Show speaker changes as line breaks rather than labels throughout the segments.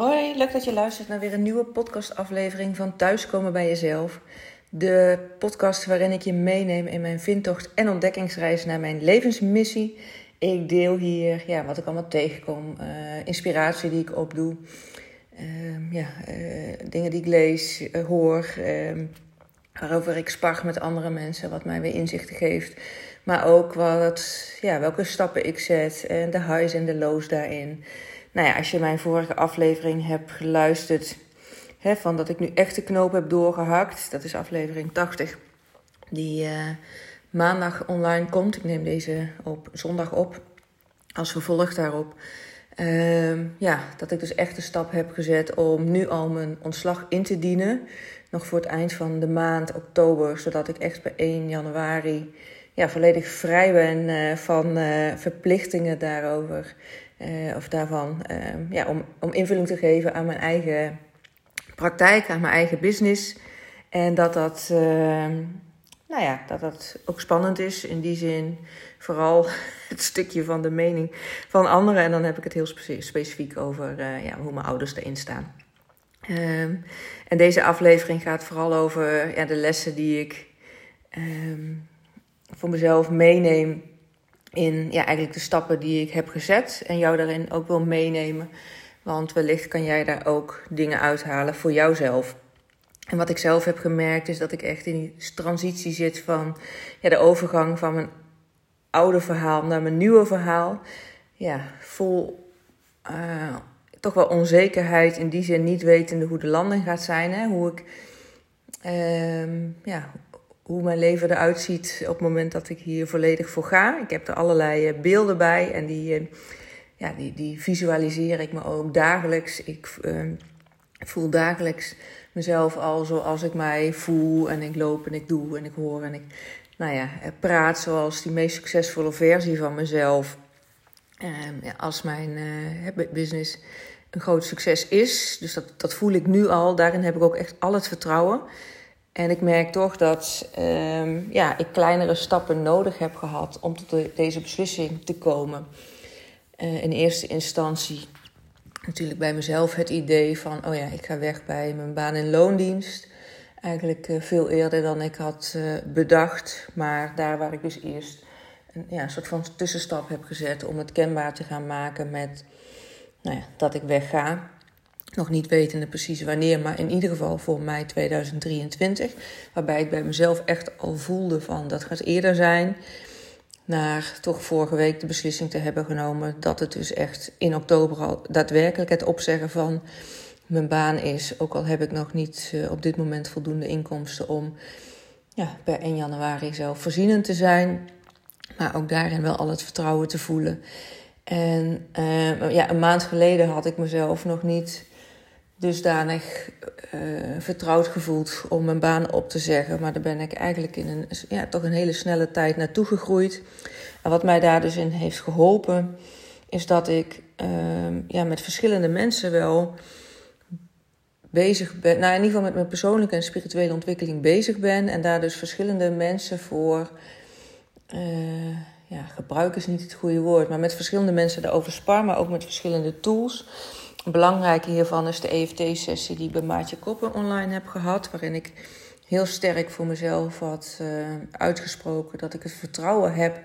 Hoi, leuk dat je luistert naar weer een nieuwe podcastaflevering van Thuiskomen bij Jezelf. De podcast waarin ik je meeneem in mijn vindtocht en ontdekkingsreis naar mijn levensmissie. Ik deel hier ja, wat ik allemaal tegenkom, uh, inspiratie die ik opdoe, uh, ja, uh, dingen die ik lees, uh, hoor, ehm, waarover ik spar met andere mensen, wat mij weer inzichten geeft. Maar ook wat, ja, welke stappen ik zet en de highs en de lows daarin. Nou ja, als je mijn vorige aflevering hebt geluisterd, hè, van dat ik nu echt de knoop heb doorgehakt, dat is aflevering 80, die uh, maandag online komt. Ik neem deze op zondag op, als vervolg daarop. Uh, ja, dat ik dus echt de stap heb gezet om nu al mijn ontslag in te dienen. Nog voor het eind van de maand oktober, zodat ik echt bij 1 januari ja, volledig vrij ben uh, van uh, verplichtingen daarover. Uh, of daarvan, ja, om, om invulling te geven aan mijn eigen praktijk, aan mijn eigen business. En dat dat, nou ja, dat dat ook spannend is in die zin. Vooral het stukje van de mening van anderen. En dan heb ik het heel specifiek over ja, hoe mijn ouders erin staan. Um, en deze aflevering gaat vooral over ja, de lessen die ik voor mezelf meeneem in ja, eigenlijk de stappen die ik heb gezet. En jou daarin ook wil meenemen. Want wellicht kan jij daar ook dingen uithalen voor jouzelf. En wat ik zelf heb gemerkt is dat ik echt in die transitie zit van ja, de overgang van mijn oude verhaal naar mijn nieuwe verhaal. Ja, vol uh, toch wel onzekerheid in die zin niet wetende hoe de landing gaat zijn. Hè? Hoe ik, uh, ja, hoe mijn leven eruit ziet op het moment dat ik hier volledig voor ga. Ik heb er allerlei eh, beelden bij en die, uh, ja, die, die visualiseer ik me ook dagelijks. Ik uh, voel dagelijks mezelf al zoals ik mij voel en ik loop en ik doe en ik hoor en ik nou ja, praat zoals die meest succesvolle versie van mezelf. Ja, als mijn business een groot succes is. Dus dat, dat voel ik nu al. Daarin heb ik ook echt al het vertrouwen. En ik merk toch dat um, ja, ik kleinere stappen nodig heb gehad om tot de, deze beslissing te komen. Uh, in eerste instantie natuurlijk bij mezelf het idee van: oh ja, ik ga weg bij mijn baan- en loondienst. Eigenlijk uh, veel eerder dan ik had uh, bedacht. Maar daar waar ik dus eerst een ja, soort van tussenstap heb gezet om het kenbaar te gaan maken met nou ja, dat ik wegga. Nog niet wetende precies wanneer, maar in ieder geval voor mei 2023. Waarbij ik bij mezelf echt al voelde van dat gaat eerder zijn. Naar toch vorige week de beslissing te hebben genomen dat het dus echt in oktober al daadwerkelijk het opzeggen van mijn baan is. Ook al heb ik nog niet uh, op dit moment voldoende inkomsten om ja, per 1 januari zelfvoorzienend te zijn. Maar ook daarin wel al het vertrouwen te voelen. En uh, ja, een maand geleden had ik mezelf nog niet dusdanig uh, vertrouwd gevoeld om mijn baan op te zeggen. Maar daar ben ik eigenlijk in een ja, toch een hele snelle tijd naartoe gegroeid. En wat mij daar dus in heeft geholpen, is dat ik uh, ja, met verschillende mensen wel bezig ben. Nou, in ieder geval met mijn persoonlijke en spirituele ontwikkeling bezig ben. En daar dus verschillende mensen voor. Uh, ja, gebruik is niet het goede woord, maar met verschillende mensen daarover spar, maar ook met verschillende tools. Belangrijke hiervan is de EFT-sessie die ik bij Maatje Koppen online heb gehad, waarin ik heel sterk voor mezelf had uh, uitgesproken dat ik het vertrouwen heb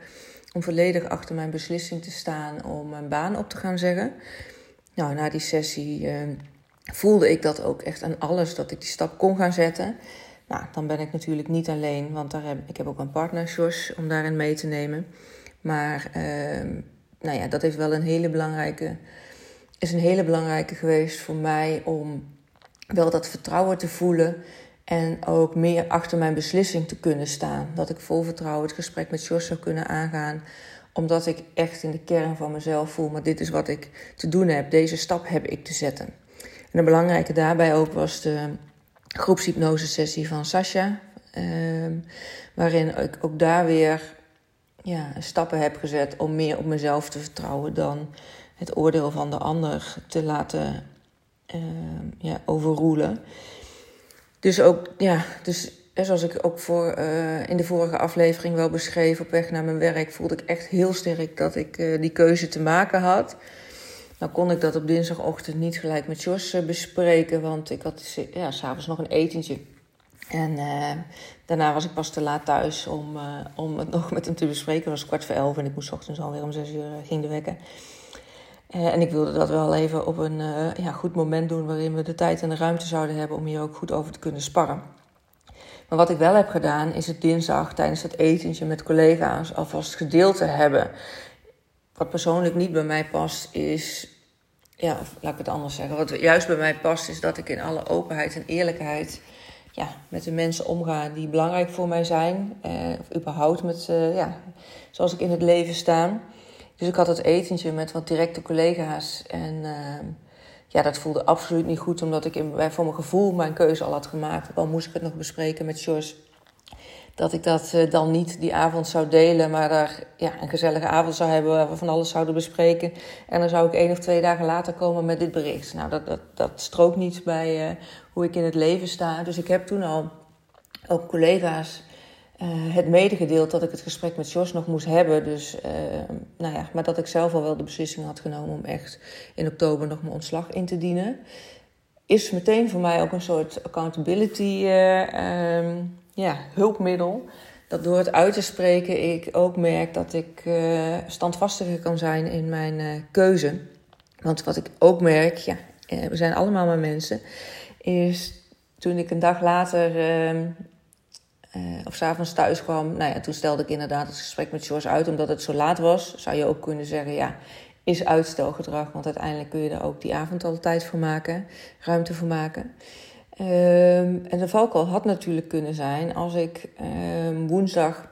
om volledig achter mijn beslissing te staan om mijn baan op te gaan zeggen. Nou, na die sessie uh, voelde ik dat ook echt aan alles, dat ik die stap kon gaan zetten. Nou, dan ben ik natuurlijk niet alleen, want daar heb, ik heb ook een partner, Jos, om daarin mee te nemen. Maar uh, nou ja, dat heeft wel een hele belangrijke, is een hele belangrijke geweest voor mij om wel dat vertrouwen te voelen en ook meer achter mijn beslissing te kunnen staan. Dat ik vol vertrouwen het gesprek met Jos zou kunnen aangaan, omdat ik echt in de kern van mezelf voel, maar dit is wat ik te doen heb, deze stap heb ik te zetten. En een belangrijke daarbij ook was de groepshypnose sessie van Sasha. Uh, waarin ik ook daar weer ja, stappen heb gezet om meer op mezelf te vertrouwen dan het oordeel van de ander te laten uh, ja, overroelen. Dus ook, ja, dus zoals ik ook voor, uh, in de vorige aflevering wel beschreef, op weg naar mijn werk voelde ik echt heel sterk dat ik uh, die keuze te maken had. Nou kon ik dat op dinsdagochtend niet gelijk met Jos bespreken, want ik had ja, s'avonds nog een etentje. En daarna was ik pas te laat thuis om, om het nog met hem te bespreken. Het was kwart voor elf en ik moest ochtends alweer om zes uur ging de wekken. Uh, en ik wilde dat wel even op een uh, ja, goed moment doen waarin we de tijd en de ruimte zouden hebben om hier ook goed over te kunnen sparren. Maar wat ik wel heb gedaan, is het dinsdag tijdens het etentje met collega's alvast gedeeld te hebben. Wat persoonlijk niet bij mij past, is. Ja, laat ik het anders zeggen. Wat juist bij mij past, is dat ik in alle openheid en eerlijkheid ja, met de mensen omga die belangrijk voor mij zijn. Eh, of überhaupt met, uh, ja, zoals ik in het leven sta. Dus ik had het etentje met wat directe collega's. En uh, ja, dat voelde absoluut niet goed, omdat ik in, voor mijn gevoel mijn keuze al had gemaakt. Al moest ik het nog bespreken met George. Dat ik dat uh, dan niet die avond zou delen, maar daar ja, een gezellige avond zou hebben waar we van alles zouden bespreken. En dan zou ik één of twee dagen later komen met dit bericht. Nou, dat, dat, dat strookt niet bij uh, hoe ik in het leven sta. Dus ik heb toen al ook collega's het medegedeeld dat ik het gesprek met Jos nog moest hebben. Dus, uh, nou ja, maar dat ik zelf al wel de beslissing had genomen om echt in oktober nog mijn ontslag in te dienen. Is meteen voor mij ook een soort accountability uh, um, ja, hulpmiddel. Dat door het uit te spreken ik ook merk dat ik standvastiger kan zijn in mijn keuze. Want wat ik ook merk, ja, we zijn allemaal maar mensen, is toen ik een dag later ehm, uh, of s'avonds thuis kwam. Nou ja, toen stelde ik inderdaad het gesprek met George uit, omdat het zo laat was. Zou je ook kunnen zeggen, ja, is uitstelgedrag. Want uiteindelijk kun je er ook die avond al tijd voor maken, ruimte voor maken. Um, en de valkuil had natuurlijk kunnen zijn als ik um, woensdag,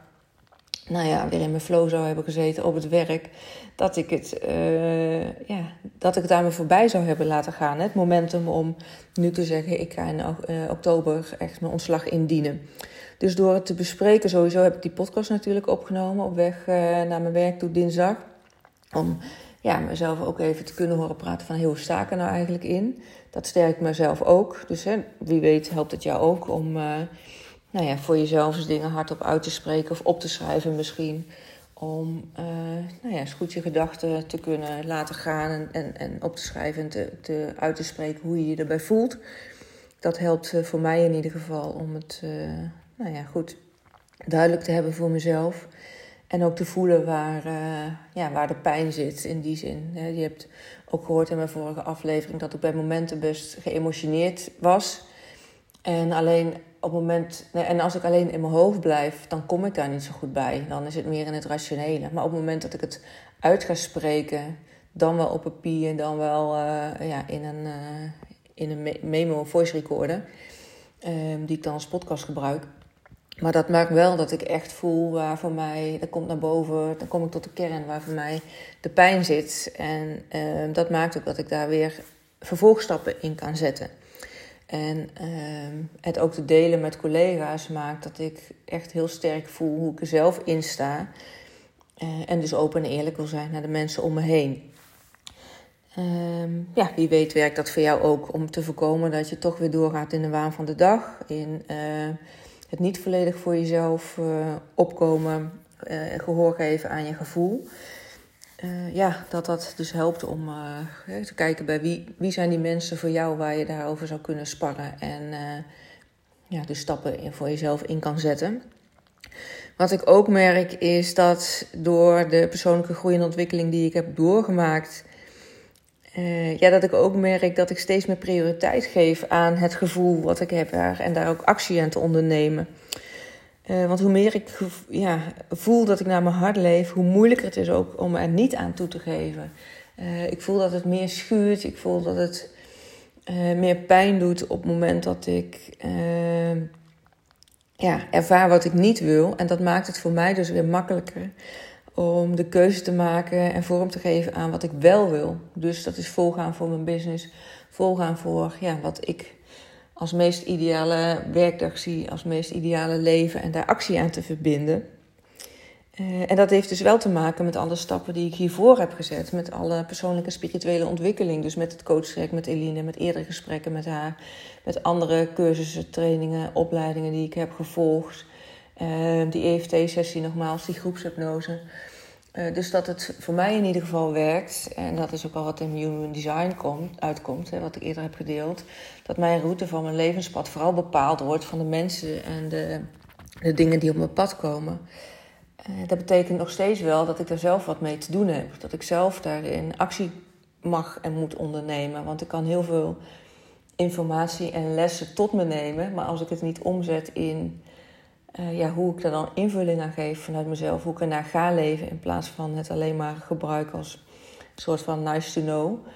nou ja, weer in mijn flow zou hebben gezeten op het werk. Dat ik het, uh, ja, dat ik het aan me voorbij zou hebben laten gaan. Het momentum om nu te zeggen, ik ga in uh, oktober echt mijn ontslag indienen. Dus door het te bespreken, sowieso heb ik die podcast natuurlijk opgenomen op weg uh, naar mijn werk toe dinsdag. Om ja, mezelf ook even te kunnen horen praten van hoe sta ik er nou eigenlijk in. Dat sterkt mezelf ook. Dus hè, wie weet helpt het jou ook om uh, nou ja, voor jezelf eens dingen hardop uit te spreken of op te schrijven misschien. Om uh, nou ja, eens goed je gedachten te kunnen laten gaan en, en, en op te schrijven en te, te, uit te spreken hoe je je erbij voelt. Dat helpt voor mij in ieder geval om het nou ja, goed, duidelijk te hebben voor mezelf. En ook te voelen waar, uh, ja, waar de pijn zit in die zin. Je hebt ook gehoord in mijn vorige aflevering dat ik bij momenten best geëmotioneerd was. En alleen op moment, en als ik alleen in mijn hoofd blijf, dan kom ik daar niet zo goed bij. Dan is het meer in het rationele. Maar op het moment dat ik het uit ga spreken, dan wel op papier, dan wel uh, ja, in een, uh, in een memo, voice recorder, um, die ik dan als podcast gebruik maar dat maakt wel dat ik echt voel waar voor mij, dat komt naar boven, dan kom ik tot de kern waar voor mij de pijn zit. En uh, dat maakt ook dat ik daar weer vervolgstappen in kan zetten. En uh, het ook te delen met collega's maakt dat ik echt heel sterk voel hoe ik er zelf in sta. Uh, en dus open en eerlijk wil zijn naar de mensen om me heen. Um, ja, wie weet werkt dat voor jou ook om te voorkomen dat je toch weer doorgaat in de waan van de dag. In het niet volledig voor jezelf uh, opkomen en uh, gehoor geven aan je gevoel. Uh, ja, dat dat dus helpt om te kijken bij wie, wie zijn die mensen voor jou waar je daarover zou kunnen sparren. En ja, dus stappen in, voor jezelf in kan zetten. Wat ik ook merk is dat door de persoonlijke groei en ontwikkeling die ik heb doorgemaakt, uh, ja, dat ik ook merk dat ik steeds meer prioriteit geef aan het gevoel wat ik heb en daar ook actie aan te ondernemen. Uh, want hoe meer ik ja, voel dat ik naar mijn hart leef, hoe moeilijker het is ook om er niet aan toe te geven. Uh, ik voel dat het meer schuurt, ik voel dat het meer pijn doet op het moment dat ik ja, ervaar wat ik niet wil. En dat maakt het voor mij dus weer makkelijker om de keuze te maken en vorm te geven aan wat ik wel wil. Dus dat is volgaan voor mijn business, volgaan voor ja, wat ik als meest ideale werkdag zie, als meest ideale leven en daar actie aan te verbinden. Uh, en dat heeft dus wel te maken met alle stappen die ik hiervoor heb gezet. Met alle persoonlijke spirituele ontwikkeling. Dus met het coachtrek met Eline, met eerdere gesprekken met haar. Met andere cursussen, trainingen, opleidingen die ik heb gevolgd. Uh, die EFT-sessie nogmaals, die groepshypnose. Uh, dus dat het voor mij in ieder geval werkt, en dat is ook al wat in Human Design komt, uitkomt, hè, wat ik eerder heb gedeeld, dat mijn route van mijn levenspad vooral bepaald wordt van de mensen en de, de dingen die op mijn pad komen. Uh, dat betekent nog steeds wel dat ik daar zelf wat mee te doen heb. Dat ik zelf daarin actie mag en moet ondernemen. Want ik kan heel veel informatie en lessen tot me nemen. Maar als ik het niet omzet in uh, ja, hoe ik daar dan invulling aan geef vanuit mezelf, hoe ik ernaar ga leven in plaats van het alleen maar gebruiken als soort van nice to know,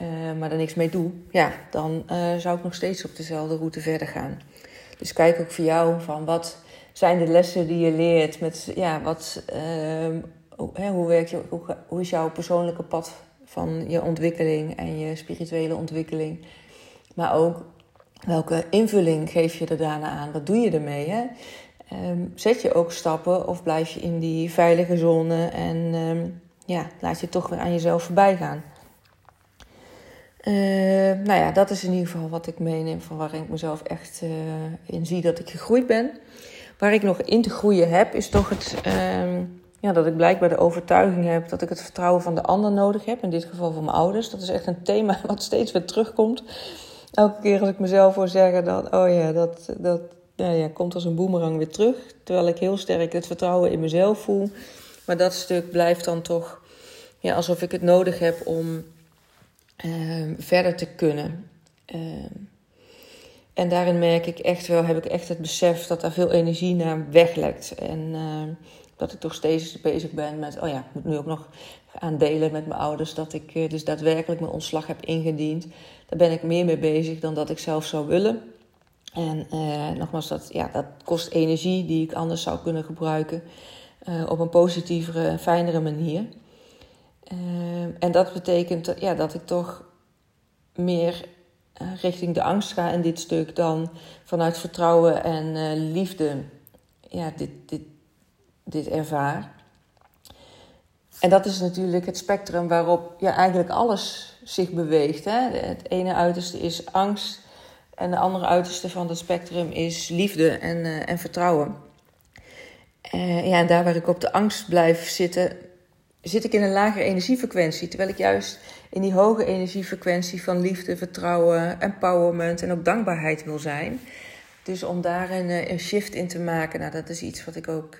uh, maar er niks mee doe, ja, dan uh, zou ik nog steeds op dezelfde route verder gaan. Dus kijk ook voor jou van wat zijn de lessen die je leert, met ja, wat, ehm, hoe, hoe, je, hoe, hoe is jouw persoonlijke pad van je ontwikkeling en je spirituele ontwikkeling, maar ook welke invulling geef je er daarna aan? Wat doe je ermee? Hè? Um, zet je ook stappen of blijf je in die veilige zone en um, ja, laat je toch weer aan jezelf voorbij gaan. Uh, nou ja, dat is in ieder geval wat ik meeneem van waar ik mezelf echt uh, in zie dat ik gegroeid ben. Waar ik nog in te groeien heb, is toch het, ja, dat ik blijkbaar de overtuiging heb dat ik het vertrouwen van de ander nodig heb. In dit geval van mijn ouders. Dat is echt een thema wat steeds weer terugkomt. Elke keer als ik mezelf hoor zeggen dat, oh ja, dat, dat, ja, ja, komt als een boemerang weer terug. Terwijl ik heel sterk het vertrouwen in mezelf voel. Maar dat stuk blijft dan toch ja, alsof ik het nodig heb om uh, verder te kunnen. Uh, en daarin merk ik echt wel, heb ik echt het besef dat daar veel energie naar weglekt. En uh, dat ik toch steeds bezig ben met, oh ja, ik moet nu ook nog aan delen met mijn ouders dat ik eh, dus daadwerkelijk mijn ontslag heb ingediend. Daar ben ik meer mee bezig dan dat ik zelf zou willen. En uh, nogmaals, dat, ja, dat kost energie die ik anders zou kunnen gebruiken uh, op een positievere, fijnere manier. Uh, en dat betekent ja, dat ik toch meer richting de angst ga in dit stuk dan vanuit vertrouwen en liefde ja, dit, dit, dit ervaar. En dat is natuurlijk het spectrum waarop ja, eigenlijk alles zich beweegt. Hè? Het ene uiterste is angst en de andere uiterste van het spectrum is liefde en, uh, en vertrouwen. Uh, ja, en daar waar ik op de angst blijf zitten, zit ik in een lagere energiefrequentie. Terwijl ik juist in die hoge energiefrequentie van liefde, vertrouwen, empowerment en ook dankbaarheid wil zijn. Dus om daar een, eh, shift in te maken, nou, dat is iets wat ik ook,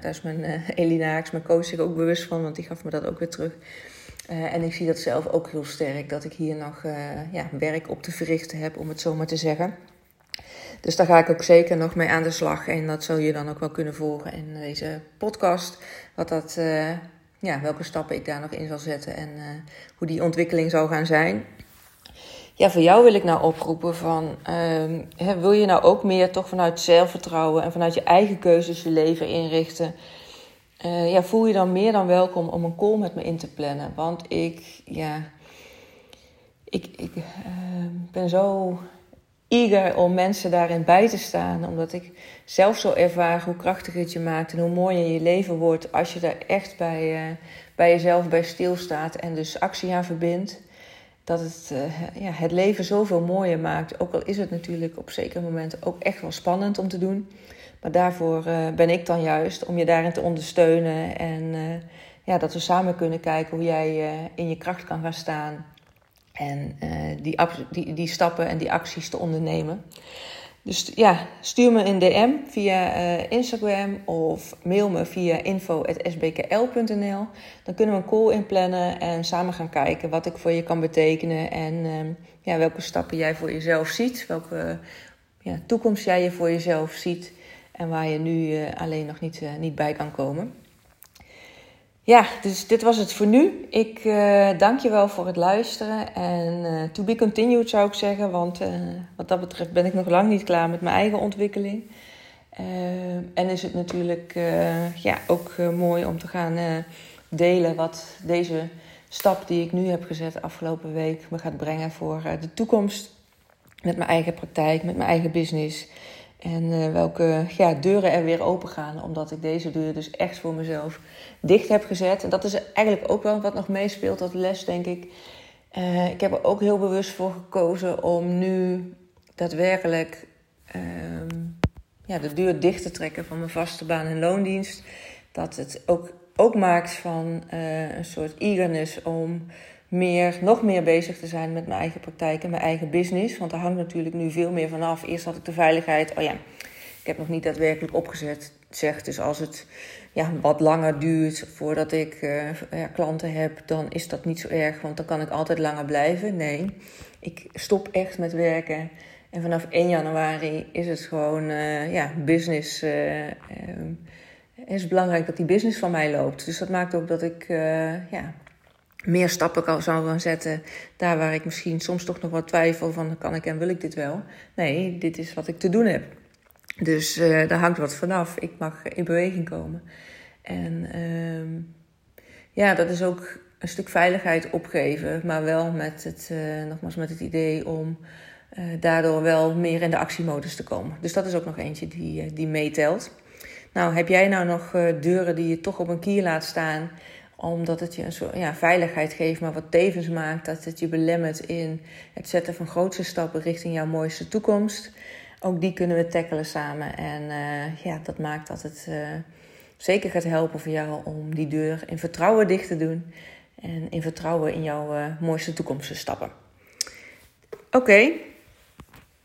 daar is mijn uh, Elina mijn coach, zich ook bewust van, want die gaf me dat ook weer terug. Uh, en ik zie dat zelf ook heel sterk, dat ik hier nog uh, ja, werk op te verrichten heb, om het zo maar te zeggen. Dus daar ga ik ook zeker nog mee aan de slag. En dat zul je dan ook wel kunnen volgen in deze podcast. Wat dat, uh, ja, welke stappen ik daar nog in zal zetten en hoe die ontwikkeling zal gaan zijn. Ja, voor jou wil ik nou oproepen van, ehm, wil je nou ook meer toch vanuit zelfvertrouwen en vanuit je eigen keuzes je leven inrichten? Uh, ja, voel je dan meer dan welkom om een call met me in te plannen. Want ik, ja, ik, ik uh, ben zo eager om mensen daarin bij te staan. Omdat ik zelf zo ervaar hoe krachtig het je maakt en hoe mooier je leven wordt als je daar echt bij, uh, bij jezelf bij stilstaat en dus actie aan verbindt. Dat het ja, het leven zoveel mooier maakt. Ook al is het natuurlijk op zekere momenten ook echt wel spannend om te doen. Maar daarvoor uh, ben ik dan juist om je daarin te ondersteunen. En uh, ja, dat we samen kunnen kijken hoe jij uh, in je kracht kan gaan staan. En die, die, die stappen en die acties te ondernemen. Dus ja, stuur me een DM via Instagram of mail me via info.sbkl.nl. Dan kunnen we een call inplannen en samen gaan kijken wat ik voor je kan betekenen. En ja, welke stappen jij voor jezelf ziet. Welke ja, toekomst jij je voor jezelf ziet. En waar je nu uh, alleen nog niet, uh, niet bij kan komen. Ja, dus dit was het voor nu. Ik uh, dank je wel voor het luisteren. En to be continued zou ik zeggen. Want wat dat betreft ben ik nog lang niet klaar met mijn eigen ontwikkeling. en is het natuurlijk ja, ook mooi om te gaan delen wat deze stap die ik nu heb gezet afgelopen week me gaat brengen voor de toekomst. Met mijn eigen praktijk, met mijn eigen business. En uh, welke ja, deuren er weer open gaan, omdat ik deze deur dus echt voor mezelf dicht heb gezet. En dat is eigenlijk ook wel wat nog meespeelt, dat les, denk ik. Uh, ik heb er ook heel bewust voor gekozen om nu daadwerkelijk uh, ja, de deur dicht te trekken van mijn vaste baan en loondienst. Dat het ook ook maakt van uh, een soort eagerness om meer, nog meer bezig te zijn met mijn eigen praktijk en mijn eigen business. Want daar hangt natuurlijk nu veel meer vanaf. Eerst had ik de veiligheid. Oh ja, ik heb nog niet daadwerkelijk opgezet. Zeg, dus als het ja, wat langer duurt voordat ik uh, ja, klanten heb, dan is dat niet zo erg. Want dan kan ik altijd langer blijven. Nee, ik stop echt met werken. En vanaf 1 januari is het gewoon uh, ja, business. Uh, is het belangrijk dat die business van mij loopt. Dus dat maakt ook dat ik ja, meer stappen kan, zou gaan zetten. Daar waar ik misschien soms toch nog wat twijfel van kan ik en wil ik dit wel. Nee, dit is wat ik te doen heb. Dus uh, daar hangt wat vanaf. Ik mag in beweging komen. En uh, ja, dat is ook een stuk veiligheid opgeven. Maar wel met het, uh, nogmaals met het idee om uh, daardoor wel meer in de actiemodus te komen. Dus dat is ook nog eentje die, die meetelt. Nou, heb jij nou nog deuren die je toch op een kier laat staan omdat het je een soort ja, veiligheid geeft, maar wat tevens maakt dat het je belemmert in het zetten van grootste stappen richting jouw mooiste toekomst. Ook die kunnen we tackelen samen. En uh, ja, dat maakt dat het uh, zeker gaat helpen voor jou om die deur in vertrouwen dicht te doen. En in vertrouwen in jouw uh, mooiste toekomst te stappen. Oké.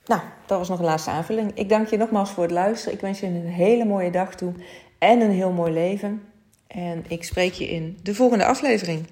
Nou, dat was nog een laatste aanvulling. Ik dank je nogmaals voor het luisteren. Ik wens je een hele mooie dag toe en een heel mooi leven. En ik spreek je in de volgende aflevering.